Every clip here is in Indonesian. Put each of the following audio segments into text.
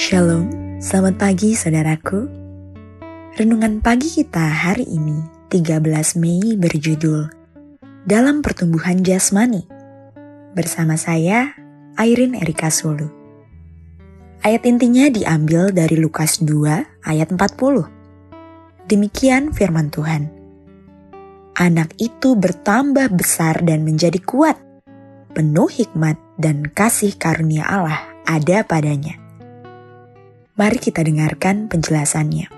Shalom, selamat pagi saudaraku. Renungan pagi kita hari ini, 13 Mei berjudul Dalam Pertumbuhan Jasmani. Bersama saya, Airin Erika Sulu. Ayat intinya diambil dari Lukas 2 ayat 40. Demikian firman Tuhan. Anak itu bertambah besar dan menjadi kuat, penuh hikmat dan kasih karunia Allah ada padanya. Mari kita dengarkan penjelasannya.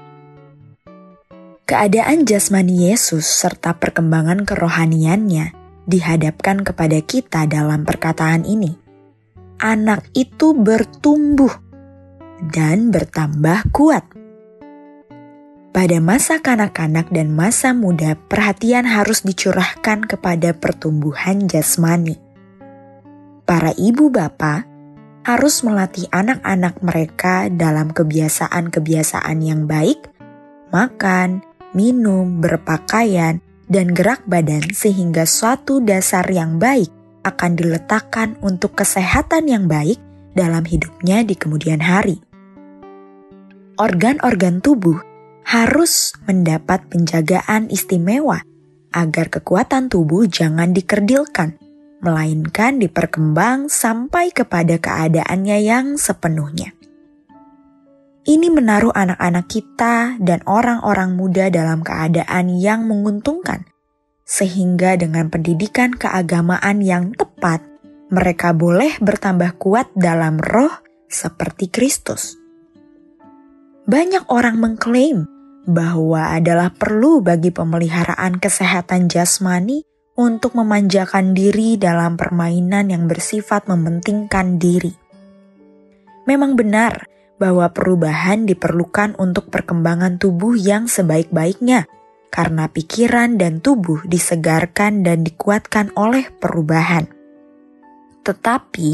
Keadaan jasmani Yesus serta perkembangan kerohaniannya dihadapkan kepada kita dalam perkataan ini. Anak itu bertumbuh dan bertambah kuat. Pada masa kanak-kanak dan masa muda, perhatian harus dicurahkan kepada pertumbuhan jasmani. Para ibu bapak harus melatih anak-anak mereka dalam kebiasaan-kebiasaan yang baik, makan, minum, berpakaian, dan gerak badan sehingga suatu dasar yang baik akan diletakkan untuk kesehatan yang baik dalam hidupnya di kemudian hari. Organ-organ tubuh harus mendapat penjagaan istimewa agar kekuatan tubuh jangan dikerdilkan, melainkan diperkembang sampai kepada keadaannya yang sepenuhnya. Ini menaruh anak-anak kita dan orang-orang muda dalam keadaan yang menguntungkan, sehingga dengan pendidikan keagamaan yang tepat, mereka boleh bertambah kuat dalam roh seperti Kristus. Banyak orang mengklaim bahwa adalah perlu bagi pemeliharaan kesehatan jasmani untuk memanjakan diri dalam permainan yang bersifat mementingkan diri. Memang benar bahwa perubahan diperlukan untuk perkembangan tubuh yang sebaik-baiknya, karena pikiran dan tubuh disegarkan dan dikuatkan oleh perubahan. Tetapi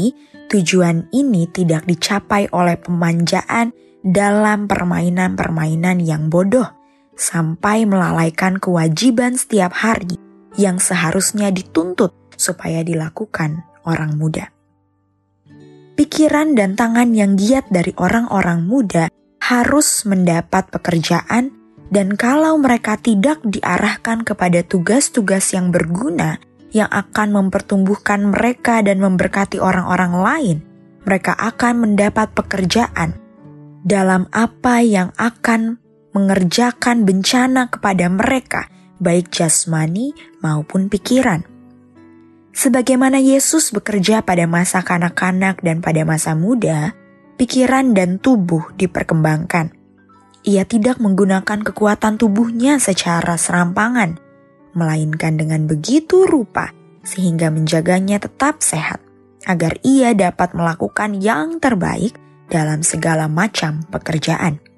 tujuan ini tidak dicapai oleh pemanjaan dalam permainan-permainan yang bodoh sampai melalaikan kewajiban setiap hari yang seharusnya dituntut supaya dilakukan orang muda. Pikiran dan tangan yang giat dari orang-orang muda harus mendapat pekerjaan dan kalau mereka tidak diarahkan kepada tugas-tugas yang berguna yang akan mempertumbuhkan mereka dan memberkati orang-orang lain, mereka akan mendapat pekerjaan dalam apa yang akan mengerjakan bencana kepada mereka, baik jasmani maupun pikiran. Sebagaimana Yesus bekerja pada masa kanak-kanak dan pada masa muda, pikiran dan tubuh diperkembangkan. Ia tidak menggunakan kekuatan tubuhnya secara serampangan, melainkan dengan begitu rupa sehingga menjaganya tetap sehat, agar ia dapat melakukan yang terbaik dalam segala macam pekerjaan.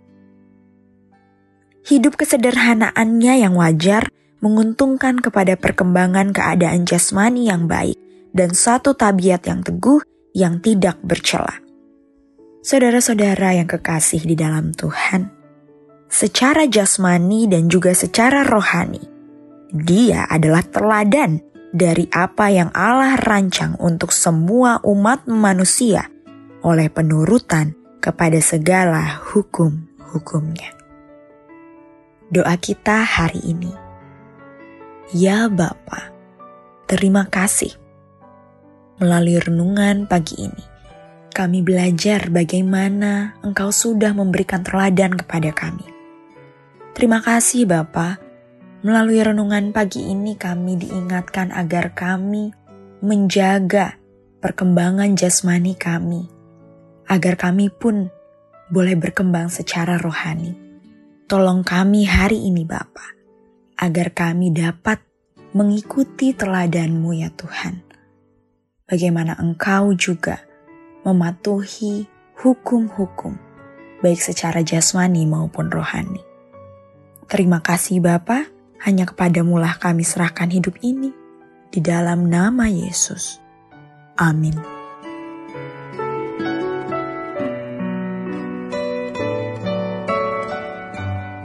Hidup kesederhanaannya yang wajar menguntungkan kepada perkembangan keadaan jasmani yang baik dan suatu tabiat yang teguh yang tidak bercela. Saudara-saudara yang kekasih di dalam Tuhan, secara jasmani dan juga secara rohani, dia adalah teladan dari apa yang Allah rancang untuk semua umat manusia oleh penurutan kepada segala hukum-hukumnya. Doa kita hari ini. Ya Bapa, terima kasih. Melalui renungan pagi ini, kami belajar bagaimana Engkau sudah memberikan teladan kepada kami. Terima kasih Bapa, melalui renungan pagi ini kami diingatkan agar kami menjaga perkembangan jasmani kami, agar kami pun boleh berkembang secara rohani. Tolong kami hari ini Bapa, agar kami dapat mengikuti teladanmu ya Tuhan. Bagaimana Engkau juga mematuhi hukum-hukum, baik secara jasmani maupun rohani. Terima kasih Bapa, hanya kepadamulah kami serahkan hidup ini, di dalam nama Yesus. Amin.